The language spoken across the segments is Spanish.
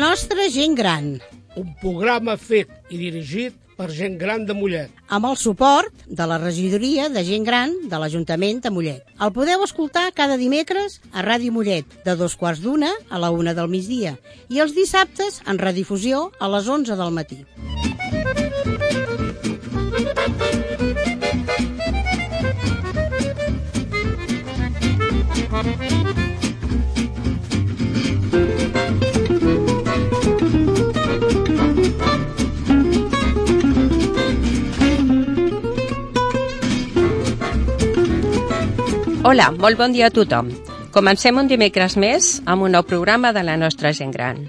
nostra gent gran. Un programa fet i dirigit per gent gran de Mollet. Amb el suport de la regidoria de gent gran de l'Ajuntament de Mollet. El podeu escoltar cada dimecres a Ràdio Mollet, de dos quarts d'una a la una del migdia, i els dissabtes en redifusió a les 11 del matí. Hola, molt bon dia a tothom. Comencem un dimecres més amb un nou programa de la nostra gent gran.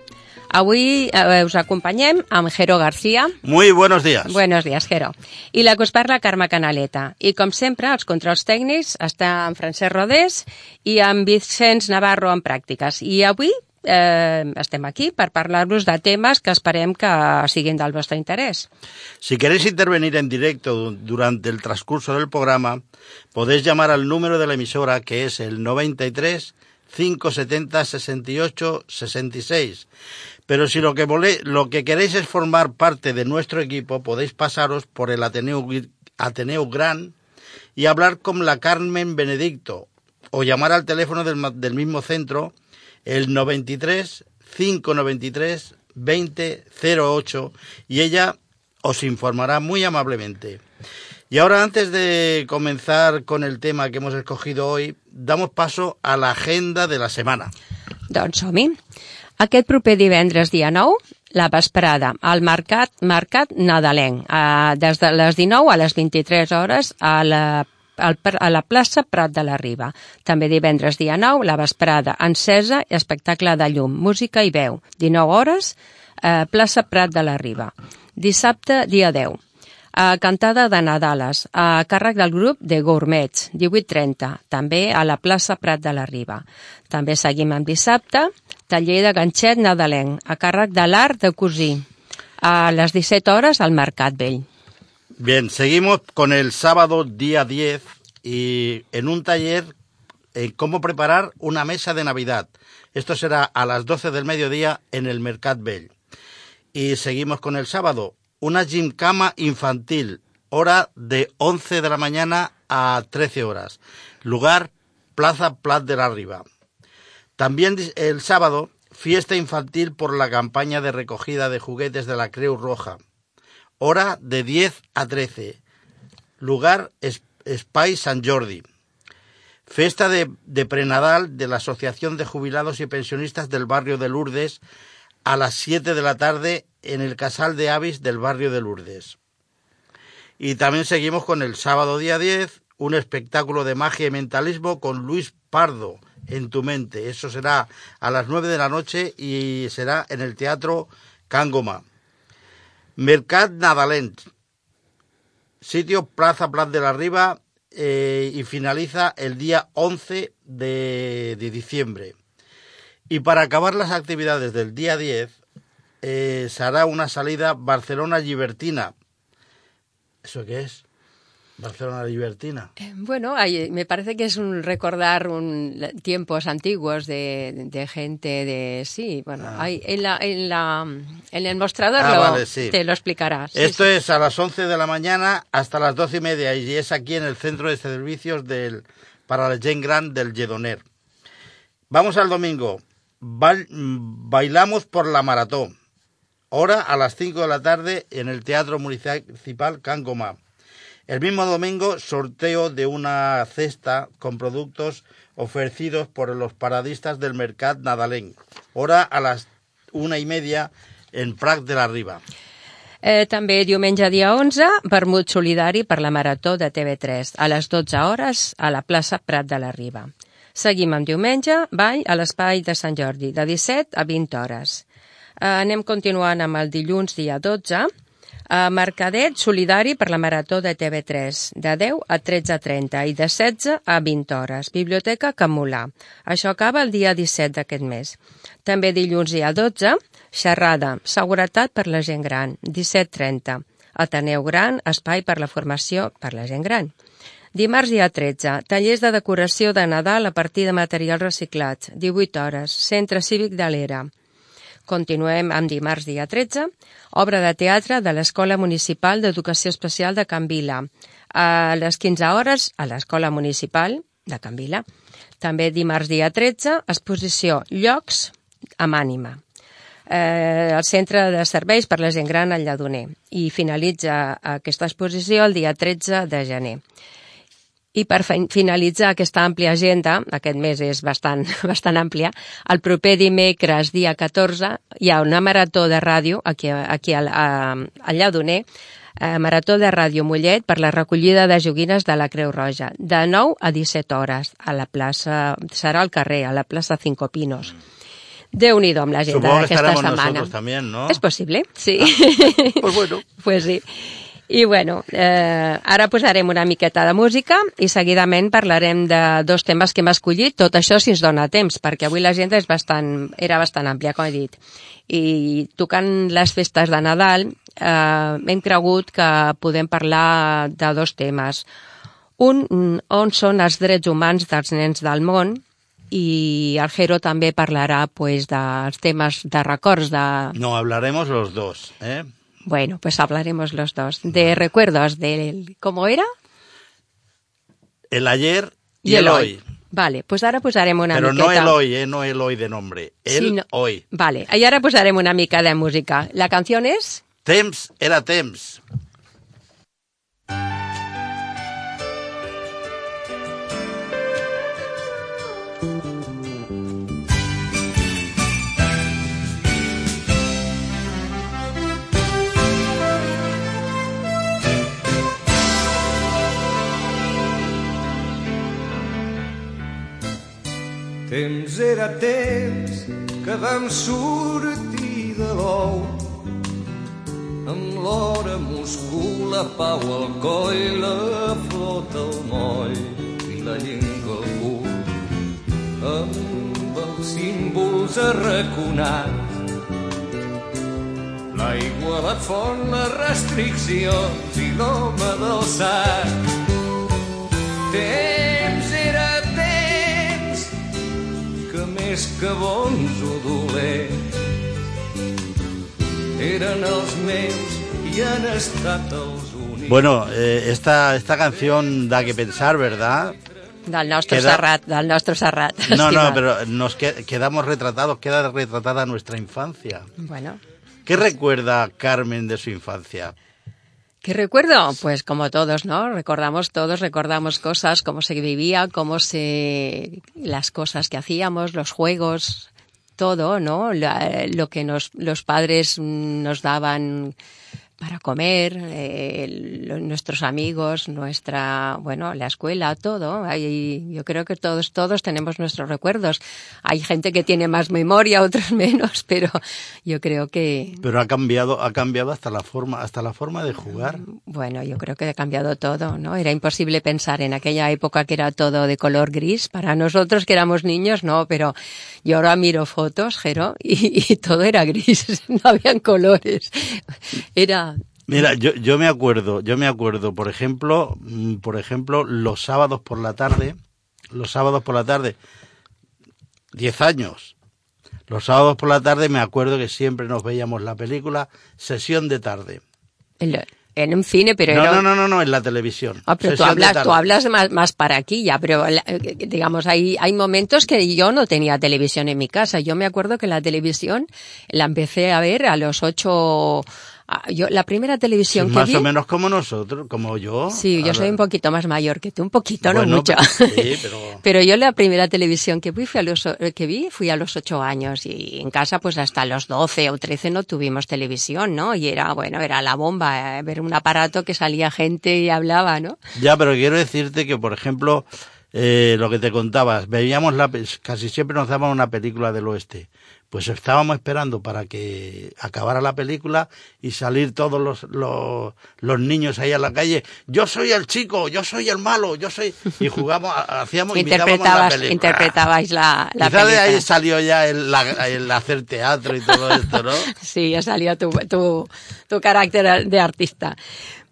Avui eh, us acompanyem amb Jero García. Muy buenos días. Buenos días, Jero. I la que us parla, Carme Canaleta. I com sempre, els controls tècnics està en Francesc Rodés i en Vicenç Navarro en pràctiques. I avui eh, estem aquí per parlar-vos de temes que esperem que siguin del vostre. Si queréis intervenir en directo durante el transcurso del programa, podéis llamar al número de la emisora que es el 93 570 68 66. Pero si lo que, lo que queréis es formar parte de nuestro equipo, podéis pasaros por el Ateneo, Ateneo Gran y hablar con la Carmen Benedicto o llamar al teléfono del, del mismo centro el 93 593 2008 y ella os informará muy amablemente. Y ahora, antes de comenzar con el tema que hemos escogido hoy, damos paso a la agenda de la setmana. Doncs som-hi. Aquest proper divendres, dia 9, la vesprada, al Mercat, Mercat Nadalenc, eh, des de les 19 a les 23 hores a la a la plaça Prat de la Riba. També divendres dia 9, la vesprada encesa i espectacle de llum, música i veu. 19 hores, eh, plaça Prat de la Riba. Dissabte, dia 10. A cantada de Nadales, a càrrec del grup de Gourmets, 18.30, també a la plaça Prat de la Riba. També seguim amb dissabte, taller de ganxet nadalenc, a càrrec de l'art de cosir, a les 17 hores al Mercat Vell. Bien, seguimos con el sábado día 10 y en un taller en cómo preparar una mesa de Navidad. Esto será a las 12 del mediodía en el Mercat Bell. Y seguimos con el sábado, una gymcama infantil, hora de 11 de la mañana a 13 horas. Lugar, Plaza Plat de la Riva. También el sábado, fiesta infantil por la campaña de recogida de juguetes de la Creu Roja. Hora de 10 a 13. Lugar, Spy San Jordi. Festa de, de, prenadal de la Asociación de Jubilados y Pensionistas del barrio de Lourdes a las 7 de la tarde en el Casal de Avis del barrio de Lourdes. Y también seguimos con el sábado día 10, un espectáculo de magia y mentalismo con Luis Pardo en tu mente. Eso será a las 9 de la noche y será en el Teatro Cangoma. Mercat Nadalent, sitio Plaza Plat de la Riva eh, y finaliza el día 11 de, de, diciembre. Y para acabar las actividades del día 10, eh, se hará una salida Barcelona-Libertina. ¿Eso qué es? Barcelona Libertina. Eh, bueno, hay, me parece que es un recordar un, tiempos antiguos de, de, gente de sí, bueno, ah. hay, en, la, en, la, en el mostrador ah, lo, vale, sí. te lo explicará. Sí, Esto sí. es a las 11 de la mañana hasta las 12 y media y es aquí en el centro de servicios del, para la Gen Gran del Yedoner. Vamos al domingo. Bail, bailamos por la maratón. Hora a las 5 de la tarde en el Teatro Municipal Cangoma. El mismo domingo, sorteo de una cesta con productos ofrecidos por los paradistas del Mercat Nadalenc. Hora a las una i media en Prat de la Riba. Eh, també diumenge dia 11, vermut solidari per la Marató de TV3, a les 12 hores a la plaça Prat de la Riba. Seguim amb diumenge, ball a l'espai de Sant Jordi, de 17 a 20 hores. Eh, anem continuant amb el dilluns dia 12, a Mercadet solidari per la Marató de TV3, de 10 a 13.30 i de 16 a 20 hores. Biblioteca Camolà. Això acaba el dia 17 d'aquest mes. També dilluns dia 12, xerrada, seguretat per la gent gran, 17.30. Ateneu Gran, espai per la formació per la gent gran. Dimarts dia 13, tallers de decoració de Nadal a partir de materials reciclats, 18 hores, Centre Cívic de l'Era. Continuem amb dimarts, dia 13, obra de teatre de l'Escola Municipal d'Educació Especial de Can Vila. A les 15 hores, a l'Escola Municipal de Can Vila. També dimarts, dia 13, exposició Llocs amb ànima. Eh, el Centre de Serveis per la Gent Gran al Lladoner. I finalitza aquesta exposició el dia 13 de gener. I per finalitzar aquesta àmplia agenda, aquest mes és bastant, bastant àmplia, el proper dimecres, dia 14, hi ha una marató de ràdio aquí, aquí al, a, al Lladoner, eh, Marató de Ràdio Mollet per la recollida de joguines de la Creu Roja, de 9 a 17 hores, a la plaça, serà al carrer, a la plaça Cinco Pinos. Déu-n'hi-do amb l'agenda d'aquesta setmana. También, ¿no? És possible, sí. Ah, pues bueno. pues sí. I bueno, eh, ara posarem una miqueta de música i seguidament parlarem de dos temes que hem escollit, tot això si ens dona temps, perquè avui l'agenda és bastant, era bastant àmplia, com he dit. I tocant les festes de Nadal, eh, hem cregut que podem parlar de dos temes. Un, on són els drets humans dels nens del món, i el Jero també parlarà pues, dels temes de records de... No, hablaremos los dos, ¿eh? Bueno, pues hablaremos los dos. De recuerdos del... ¿Cómo era? El ayer y, y el, el hoy. hoy. Vale, pues ara posarem una Però miqueta... no el hoy, eh? no el hoy de nombre, el Sí, no- hoy. Vale, i ara posarem una mica de música. La canción és... Temps era temps. Temps era temps que vam sortir de l'ou. Amb l'hora Moscou, la pau al coll, la flota al moll i la llengua al cul. Amb els símbols arraconats l'aigua, la font, les restriccions i l'home del sac. Temps més que bons o dolents eren els meus i han estat els únics. Bueno, eh, esta, esta canción da que pensar, ¿verdad? Del nostre Queda- Serrat, del nostre Serrat. No, no, pero nos que- quedamos retratados, queda retratada nuestra infancia. Bueno, ¿Qué recuerda Carmen de su infancia? ¿Qué recuerdo? Pues como todos, ¿no? Recordamos todos, recordamos cosas, cómo se vivía, cómo se... las cosas que hacíamos, los juegos, todo, ¿no? La- lo que nos, los padres nos daban para comer, eh, lo- nuestros amigos, nuestra, bueno, la escuela, todo. Hay, yo creo que todos, todos tenemos nuestros recuerdos. Hay gente que tiene más memoria, otros menos, pero yo creo que, Pero ha cambiado, ha cambiado hasta la forma, hasta la forma de jugar. Bueno, yo creo que ha cambiado todo, ¿no? Era imposible pensar en aquella época que era todo de color gris. Para nosotros que éramos niños, no, pero yo ahora miro fotos, Jero, y, y todo era gris, no habían colores. Era, Mira, yo, yo me acuerdo, yo me acuerdo, por ejemplo, mm, por ejemplo, los sábados por la tarde, los sábados por la tarde, 10 años. Los sábados por la tarde me acuerdo que siempre nos veíamos la película Sesión de tarde. el- en un cine, pero No, era... no, no, no, no, en la televisión. Ah, pero tú hablas, tú hablas más, más para aquí ya, pero eh, digamos, hay, hay momentos que yo no tenía televisión en mi casa. Yo me acuerdo que la televisión la empecé a ver a los ocho... ah, Yo, la primera televisión Sí, que más vi... o menos como nosotros, como yo. Sí, yo soy un poquito más mayor que tú, un poquito, Bueno, no mucho. pero- sí, pero- Pero yo la primera televisión que vi, fui a los, o- que vi fui a los ocho años y en casa pues hasta los doce o trece no tuvimos televisión, ¿no? Y era, bueno, era la bomba, eh, ver un aparato que salía gente y hablaba, ¿no? Ya, pero quiero decirte que, por ejemplo, eh, lo que te contabas, veíamos la, casi siempre nos daban una película del oeste. Pues estábamos esperando para que acabara la película y salir todos los, los, los niños ahí a la calle. Yo soy el chico, yo soy el malo, yo soy... Y jugamos, hacíamos, imitábamos la Interpretabas, película. interpretabais la, la Quizá de película. ahí salió ya el, la- el hacer teatro y todo esto, ¿no? Sí, ya salió tu, tu, tu carácter de artista.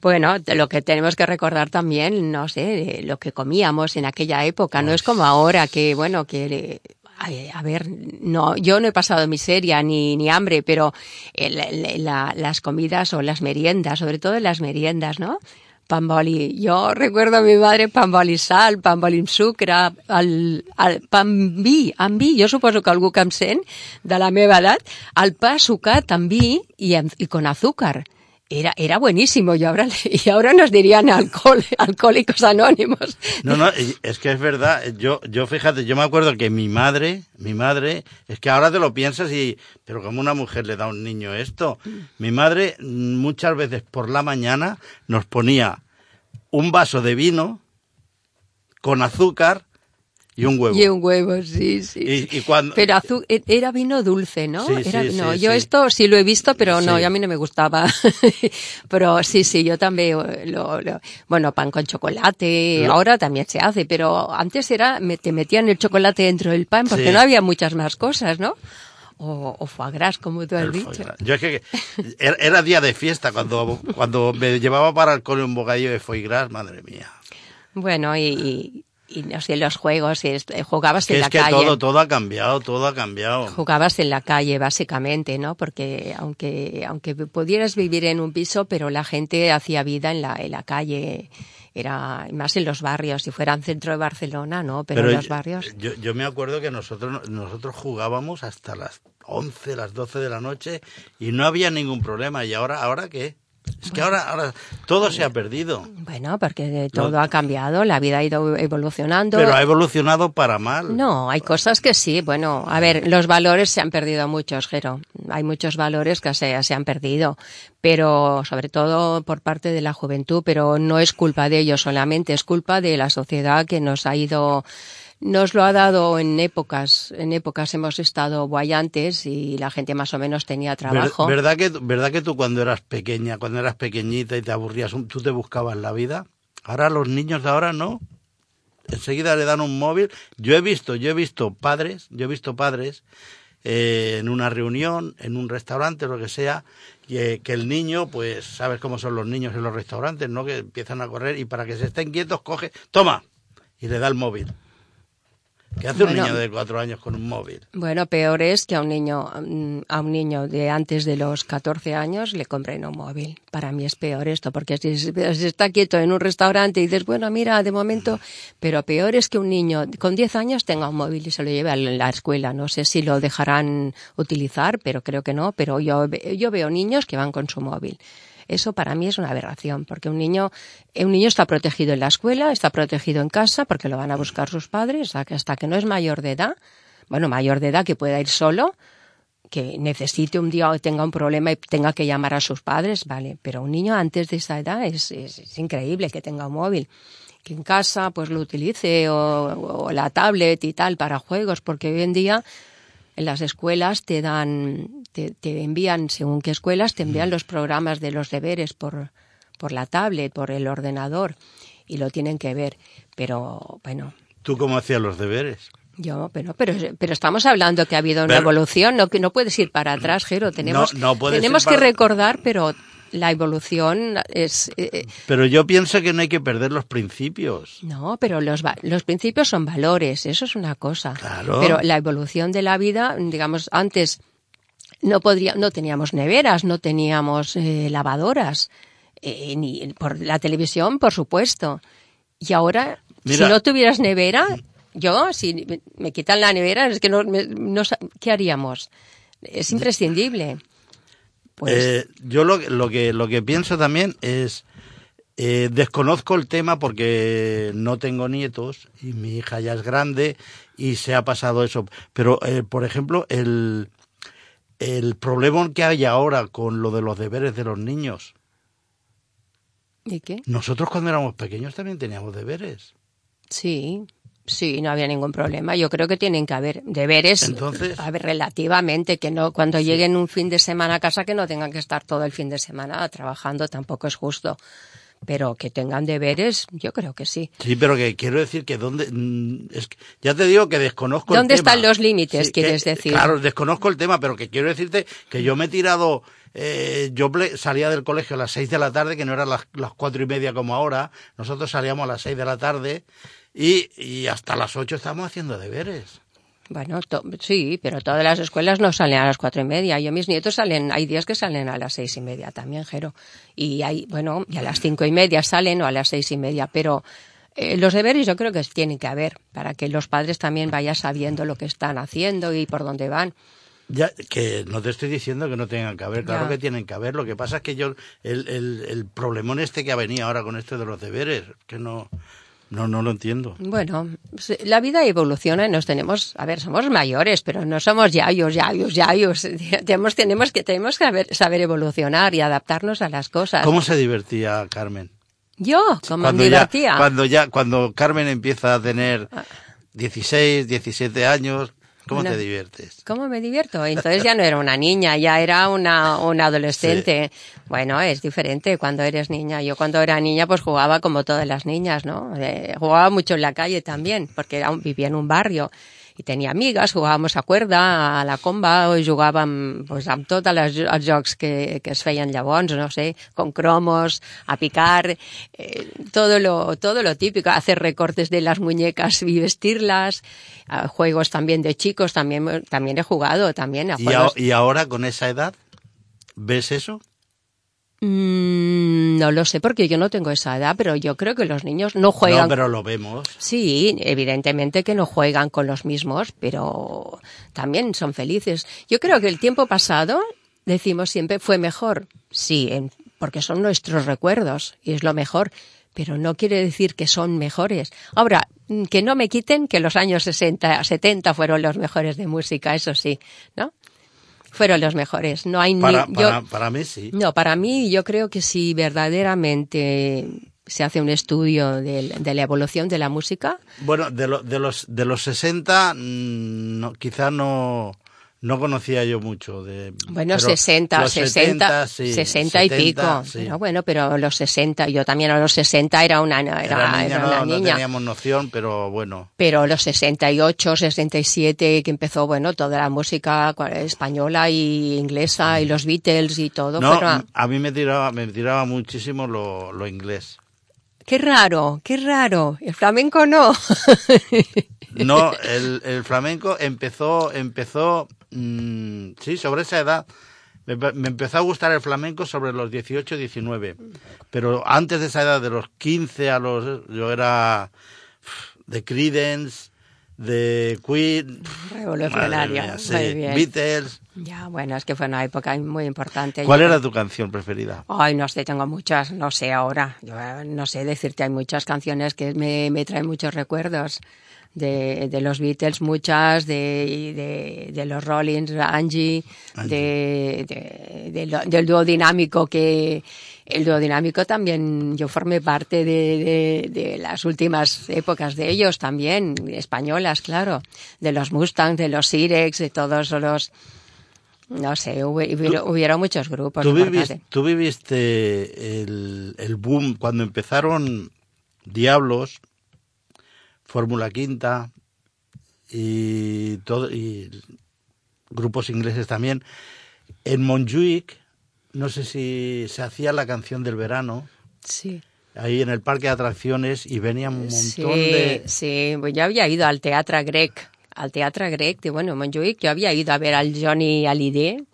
Bueno, de lo que tenemos que recordar también, no sé, de lo que comíamos en aquella época. No es como ahora que, bueno, que A ver, no, yo no he pasado miseria ni, ni hambre, pero el- el- la- las comidas o las meriendas, sobre todo las meriendas, ¿no? Pan boli. Jo recuerdo a mi madre pan boli sal, pan boli sucre, el, el pan vi, amb vi. Suposo que algú que em sent de la meva edat, el pa sucat amb vi i, amb, i con azúcar. Era, era buenísimo y ahora, y ahora nos dirían alcohol, alcohólicos anónimos. No, no, es que es verdad. Yo, yo fíjate, yo me acuerdo que mi madre, mi madre, es que ahora te lo piensas y, pero como una mujer le da a un niño esto. Mi madre mm, muchas veces por la mañana nos ponía un vaso de vino con azúcar y un huevo. Y un huevo, sí, sí. Y- y cuando- Pero azu- e- era vino dulce, ¿no? Sí, era, sí, no, sí, yo esto sí lo he visto, pero no, a mí no me gustaba. pero sí, sí, yo también lo, lo- bueno, pan con chocolate, ahora también se hace, pero antes era, me- te metían el chocolate dentro del pan porque no había muchas más cosas, ¿no? O, o foie gras, como tú has El dicho. Yo es que era, era día de fiesta cuando, cuando me llevaba para el cole un bocadillo de foie gras, madre mía. Bueno, y, y, no sé, los juegos, y est- jugabas en es la que calle. todo, todo ha cambiado, todo ha cambiado. Jugabas en la calle, básicamente, ¿no? Porque aunque, aunque pudieras vivir en un piso, pero la gente hacía vida en la, en la calle. Era más en los barrios. Si fuera en centro de Barcelona, no, pero, en los barrios. Yo, yo me acuerdo que nosotros, nosotros jugábamos hasta las 11, las 12 de la noche y no había ningún problema. ¿Y ahora, ahora qué? Es que ahora, ahora todo se ha perdido. Bueno, porque todo No. ha cambiado, la vida ha ido evolucionando. Pero ha evolucionado para mal. No, hay cosas que sí. Bueno, a ver, los valores se han perdido muchos, Jero. Hay muchos valores que se, se han perdido, pero sobre todo por parte de la juventud, pero no es culpa de ellos solamente, es culpa de la sociedad que nos ha ido, nos lo ha dado en épocas, en épocas hemos estado guayantes y la gente más o menos tenía Ver- trabajo. ¿Verdad que, ¿Verdad que tú cuando eras pequeña, cuando eras pequeñita y te aburrías, tú te buscabas la vida? Ahora los niños de ahora no. Enseguida le dan un móvil. Yo he visto, yo he visto padres, yo he visto padres eh, en una reunión, en un restaurante, lo que sea, y, eh, que el niño, pues, sabes cómo son los niños en los restaurantes, ¿no? Que empiezan a correr y para que se estén quietos coge, toma, y le da el móvil. ¿Qué hace un Bueno. niño de cuatro años con un móvil? Bueno, peor es que a un niño, a un niño de antes de los 14 años le compren un móvil. Para mí es peor esto, porque si, si está quieto en un restaurante y dices, bueno, mira, de momento, pero peor es que un niño con 10 años tenga un móvil y se lo lleve a la escuela. No sé si lo dejarán utilizar, pero creo que no. Pero yo, yo veo niños que van con su móvil. Eso para mí es una aberración, porque un niño, eh, un niño está protegido en la escuela, está protegido en casa, porque lo van a buscar sus padres, hasta que, no es mayor de edad, bueno, mayor de edad que pueda ir solo, que necesite un día o tenga un problema y tenga que llamar a sus padres, vale, pero un niño antes de esa edad es, es, es increíble que tenga un móvil. Que en casa pues lo utilice o, o la tablet y tal para juegos, porque hoy en día en las escuelas te dan, te, te envían, según qué escuelas, te envían los programas de los deberes por, por la tablet, por el ordenador, y lo tienen que ver. Pero, bueno, ¿Tú cómo hacías los deberes? yo, pero, pero, pero estamos hablando que ha habido una evolución, no, que no puedes ir para atrás, Jero. Tenemos, no tenemos que para- recordar, pero la evolución es, eh, eh, Pero yo pienso que no hay que perder los principios. No, pero los, los principios son valores, eso es una cosa. Claro. Pero la evolución de la vida, digamos, antes no podría, no teníamos neveras, no teníamos eh, lavadoras, eh, ni por la televisión, por supuesto. Y ahora, Mira. si no tuvieras nevera, yo, si me- quitan la nevera, es que no, me- no ¿qué haríamos? Es imprescindible. Pues, Eh, yo lo, lo que lo que pienso también es eh, desconozco el tema porque no tengo nietos y mi hija ya es grande y se ha pasado eso. Pero eh, por ejemplo el el problema que hay ahora con lo de los deberes de los niños. ¿Y qué? Nosotros cuando éramos pequeños también teníamos deberes. Sí, sí, no había ningún problema. Yo creo que tienen que haber deberes, Entonces- a ver, relativamente, que no cuando lleguen un fin de semana a casa que no tengan que estar todo el fin de semana trabajando, tampoco es justo. Pero que tengan deberes, yo creo que sí. Sí, pero que quiero decir que dónde mm, es que- ya te digo que desconozco el ¿Dónde tema. están los límites, Sí, quieres que- decir? Claro, desconozco el tema, pero que quiero decirte que yo me he tirado eh, yo salía del colegio a las seis de la tarde, que no eran las, las cuatro y media como ahora. Nosotros salíamos a las seis de la tarde y, y hasta las ocho estábamos haciendo deberes. Bueno, to- sí, pero todas las escuelas no salen a las cuatro y media. Yo mis nietos salen, hay días que salen a las seis y media también, Jero. Y hay, bueno, y a las cinco y media salen o a las seis y media, pero eh, los deberes yo creo que tienen que haber para que los padres también vayan sabiendo lo que están haciendo y por dónde van. Ya, que no te estoy diciendo que no tengan que haber, claro Ya. que tienen que haber. Lo que pasa es que yo, el, el, el problemón este que ha venido ahora con esto de los deberes, que no, no, no lo entiendo. Bueno, la vida evoluciona y nos tenemos, a ver, somos mayores, pero no somos yayos, yayos, yayos. Tenemos, tenemos que, tenemos que saber, saber evolucionar y adaptarnos a las cosas. ¿Cómo se divertía Carmen? Yo, como me cuando divertía. Ya, cuando ya, cuando Carmen empieza a tener 16, 17 años, ¿cómo te diviertes? ¿Cómo me divierto? Entonces ya no era una niña, ya era una, una adolescente. Bueno, es diferente cuando eres niña. Yo cuando era niña pues jugaba como todas las niñas, ¿no? Eh, jugaba mucho en la calle también, porque era un- vivía en un barrio i tenia amigues, jugábamos a cuerda, a la comba, i jugàvem pues, amb tots els jocs que, que es feien llavors, no sé, con cromos, a picar, eh, todo, lo, todo lo típico, hacer recortes de las muñecas y vestirlas, a juegos también de chicos, también, también he jugado, también a ¿Y, juegos... a- y ahora con esa edad? ¿Ves eso? Mm, no lo sé porque yo no tengo esa edad, pero yo creo que los niños no juegan. No, pero lo vemos. Sí, evidentemente que no juegan con los mismos, pero también son felices. Yo creo que el tiempo pasado, decimos siempre, fue mejor. Sí, en- porque son nuestros recuerdos y es lo mejor, pero no quiere decir que son mejores. Ahora, mm, que no me quiten que los años 60, 70 fueron los mejores de música, eso sí, ¿no? Fueron los mejores. No hay Para, ni. para, yo- para mí sí. no, para mí yo creo que si verdaderamente se hace un estudio de, de la evolución de la música, Bueno, de, lo- de los de los 60, mm, no, quizá no, no conocía yo mucho. De, bueno, pero 60, los 60, 70, sí, 60 y 70, pico. sí. Pero bueno, pero los 60, yo también a los 60 era una, era, Era niña, era no, una no niña. teníamos noción, pero bueno. Pero los 68, 67, que empezó, bueno, toda la música española y inglesa y los Beatles y todo. No, fueron- a mí me tiraba, me tiraba muchísimo lo, lo inglés. Qué raro, qué raro. El flamenco no. No, el, el flamenco empezó, empezó, mm, sí, sobre esa edad. Me, me empezó a gustar el flamenco sobre los 18, 19. Pero antes de esa edad, de los 15 a los... Yo era de Creedence, de Queen... mía, sí. Beatles. Ya, bueno, es que fue una época muy importante. ¿Cuál Yo- era tu canción preferida? Ay, no sé, tengo muchas, no sé ahora. Yo eh, no sé decirte, hay muchas canciones que me, me traen muchos recuerdos. De, de los Beatles, muchas, de, de, de los Rollins, Angie, de lo- del dúo dinámico que el dúo dinámico también yo formé parte de, de, de las últimas épocas de ellos también, españolas, claro, de los Mustangs, de los Sirex, de todos los no sé, hubo- hubiera muchos grupos. ¿Tú, viviste, tú viviste el, el boom cuando empezaron Diablos, Fórmula Quinta y todo y grupos ingleses también. En Montjuic, no sé si se hacía la canción del verano, Sí. ahí en el parque de atracciones y venían un montón Sí, de... sí, pues yo había ido al Teatre Grec, al Teatre Grec de, bueno, Montjuic, yo había ido a ver al Johnny Hallyday,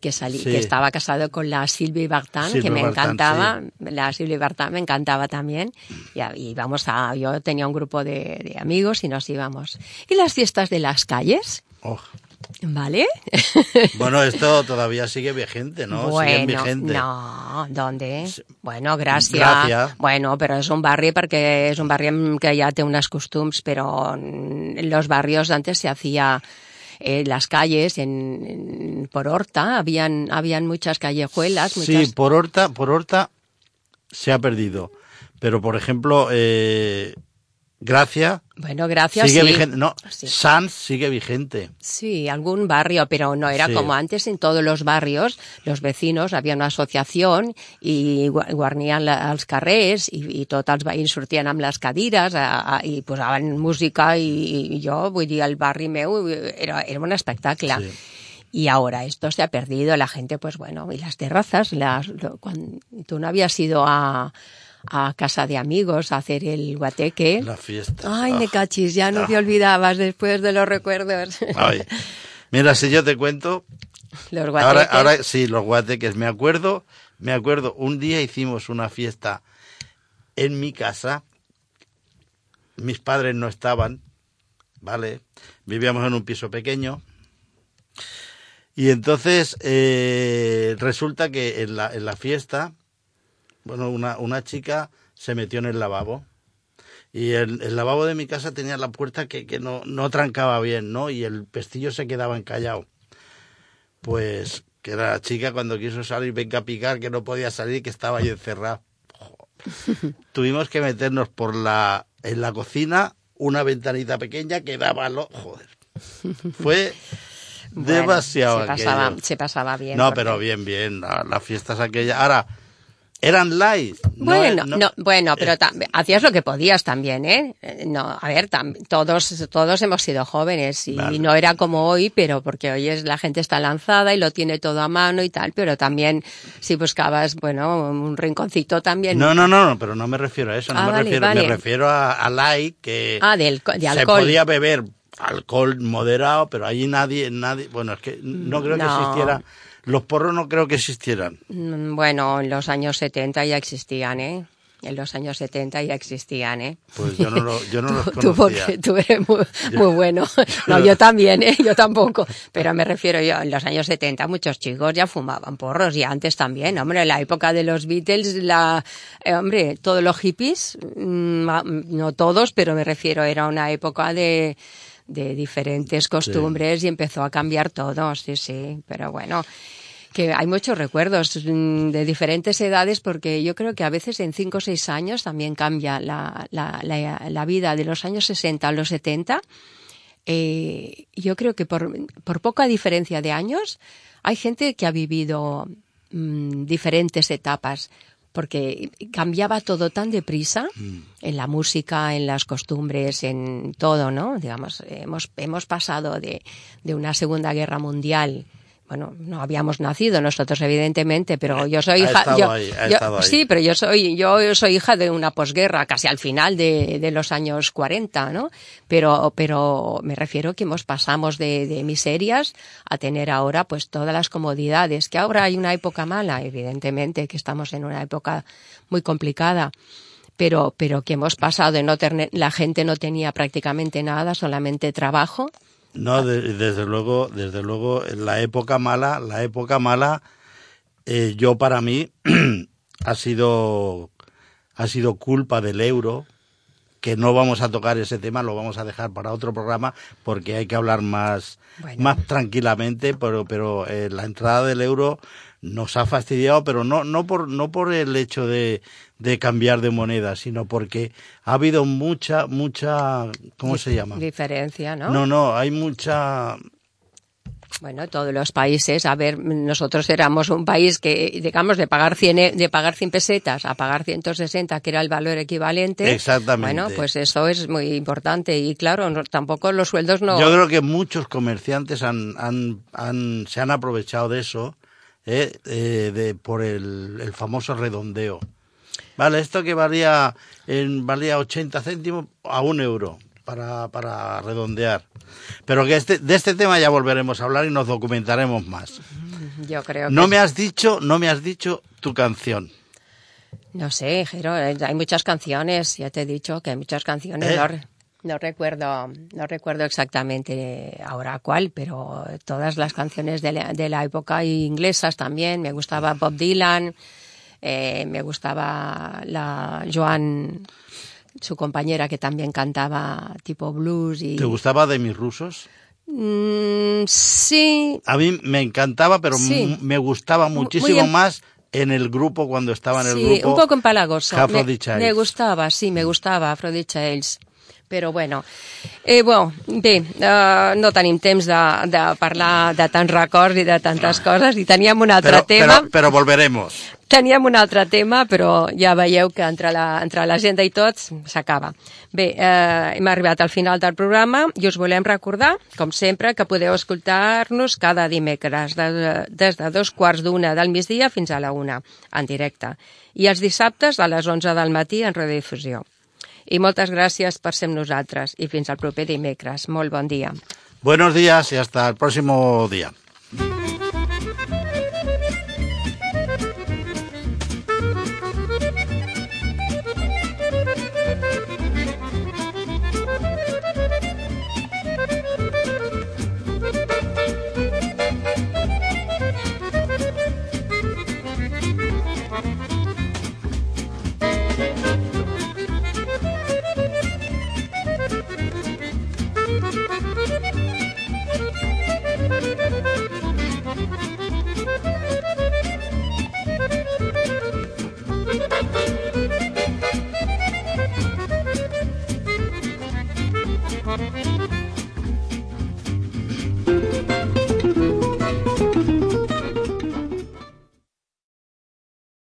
que, salí, Sí. que estaba casado con la Sylvie Vartan, que me Vartan, encantaba, la Sylvie Vartan me encantaba también, y, íbamos a, yo tenía un grupo de, de amigos y nos íbamos. ¿Y las fiestas de las calles? Oh, ¿Vale? Bueno, esto todavía sigue vigente, ¿no? Bueno, vigente. no, ¿dónde? Bueno, Gràcia. Gràcia. Bueno, però és un barri perquè és un barri amb- que ja té unes costums, però en los barrios antes se hacía eh, las calles en, en- por Horta, habían, habían muchas callejuelas, Sí, muchas... por Horta, por Horta se ha perdido. Pero, por ejemplo, eh, Gracia Bueno, gracias, sigue sí. vigente. No, Sí. Sanz sigue vigente. Sí, algún barrio, pero no era Sí. como antes en todos los barrios. Los vecinos, había una asociación i gua- guarnien la, els carrers i, i tots els veïns sortien amb les cadires a, a, i posaven música i, i jo, vull dir, el barri meu era, era un espectacle. Sí. Y ahora esto se ha perdido, la gente, pues bueno, y las terrazas, las, lo- cuando tú no habías ido a, a casa de amigos a hacer el guateque. La fiesta. Ay, Ah. me cachis, ya no te olvidabas después de los recuerdos. Ay. Mira, si yo te cuento, los ahora, ahora sí, los guateques, me acuerdo, me acuerdo, un día hicimos una fiesta en mi casa, mis padres no estaban, ¿vale? Vivíamos en un piso pequeño. Y entonces eh, resulta que en la, en la fiesta, bueno, una, una chica se metió en el lavabo. Y el, el lavabo de mi casa tenía la puerta que, que no, no trancaba bien, ¿no? Y el pestillo se quedaba encallado. Pues que la chica cuando quiso salir, venga a picar, que no podía salir, que estaba ahí encerrada. Tuvimos que meternos por la, en la cocina, una ventanita pequeña que daba lo... Joder. Fue Bueno, demasiado se pasaba, aquello. se pasaba bien. No, porque- pero bien, bien. la- Las fiestas aquellas. Ahora, eran no Bueno, no, no- bueno, pero hacías lo que podías también, ¿eh? No, a ver, tam- todos, todos hemos sido jóvenes y Vale. no era como hoy, pero porque hoy es la gente está lanzada y lo tiene todo a mano y tal, pero también si buscabas, bueno, un rinconcito también. No, no, no, no, pero no me refiero a eso. No Ah, me, vale, refiero, vale. me refiero a, a que Ah, se podía beber alcohol moderado, pero allí nadie, nadie, bueno, es que no creo que existiera. Los porros no creo que existieran. Mm, Bueno, en los años 70 ya existían, ¿eh? En los años 70 ya existían, ¿eh? Pues yo no, lo, yo no los Tú, conocía. porque tú eres muy, muy bueno. No, yo también, ¿eh? Yo tampoco. Pero me refiero yo, en los años 70 muchos chicos ya fumaban porros y antes también. Hombre, en la época de los Beatles, la, eh, hombre, todos los hippies, mm, no todos, pero me refiero, era una época de, de diferentes costumbres y empezó a cambiar todo, sí, sí. Pero bueno, que hay muchos recuerdos mm, de diferentes edades porque yo creo que a veces en 5 o 6 años también cambia la, la, la, la vida de los años 60 a los 70. Eh, yo creo que por, por poca diferencia de años hay gente que ha vivido mm, diferentes etapas porque cambiaba todo tan deprisa en la música, en las costumbres, en todo, ¿no? Digamos, hemos, hemos pasado de, de una Segunda Guerra Mundial bueno, no habíamos nacido nosotros evidentemente, pero yo soy hija, yo- ahí, yo- sí, pero yo soy yo soy hija de una posguerra, casi al final de, de los años 40, ¿no? Pero pero me refiero que hemos pasamos de, de miserias a tener ahora pues todas las comodidades, que ahora hay una época mala, evidentemente que estamos en una época muy complicada. Pero, pero que hemos pasado de no tener, la gente no tenía prácticamente nada, solamente trabajo, No, de- desde luego, desde luego, la época mala, la época mala, eh, yo para mí ha sido ha sido culpa del euro, que no vamos a tocar ese tema, lo vamos a dejar para otro programa porque hay que hablar más Bueno. más tranquilamente, pero pero eh, la entrada del euro nos ha fastidiado, pero no no por no por el hecho de, de cambiar de moneda, sino porque ha habido mucha mucha ¿cómo se llama? diferencia, ¿no? No, no, hay mucha Bueno, todos los países, a ver, nosotros éramos un país que, digamos, de pagar 100, e- de pagar 100 pesetas a pagar 160, que era el valor equivalente. Exactamente. Bueno, pues eso es muy importante y claro, no- tampoco los sueldos no. Yo creo que muchos comerciantes han, han, han- se han aprovechado de eso, ¿eh? Eh, de, por el, el famoso redondeo. Vale, esto que valía, en, valía 80 céntimos a un euro para, para redondear. Pero que este, de este tema ya volveremos a hablar y nos documentaremos más. Yo creo No que me has dicho, no me has dicho tu canción. No sé, Jero, eh, hay muchas canciones, ya te he dicho que hay muchas canciones. ¿Eh? No, re- no recuerdo, no recuerdo exactamente ahora cuál, pero todas las canciones de la, de la época inglesas también. Me gustaba Bob Dylan, eh, me gustaba la Joan, su compañera que también cantaba tipo blues y. ¿Te gustaba de mis rusos? Mm, sí, A mí me encantaba, pero Sí. me gustaba muchísimo más en el grupo cuando estaba en el sí, grupo. un poco empalagoso. Me, me gustaba, sí, me gustava Aphrodite Childs. Però bueno, eh, bueno bé, uh, no tenim temps de, de parlar de tants records i de tantes coses i teníem un altre pero, tema, pero, pero volveremos. Teníem un altre tema, però ja veieu que entre la- entre l'agenda i tots s'acaba. Bé, eh, hem arribat al final del programa i us volem recordar, com sempre, que podeu escoltar-nos cada dimecres, de, des de dos quarts d'una del migdia fins a la una, en directe, i els dissabtes a les 11 del matí en redifusió. I moltes gràcies per ser amb nosaltres i fins al proper dimecres. Molt bon dia. Buenos días y hasta el próximo día.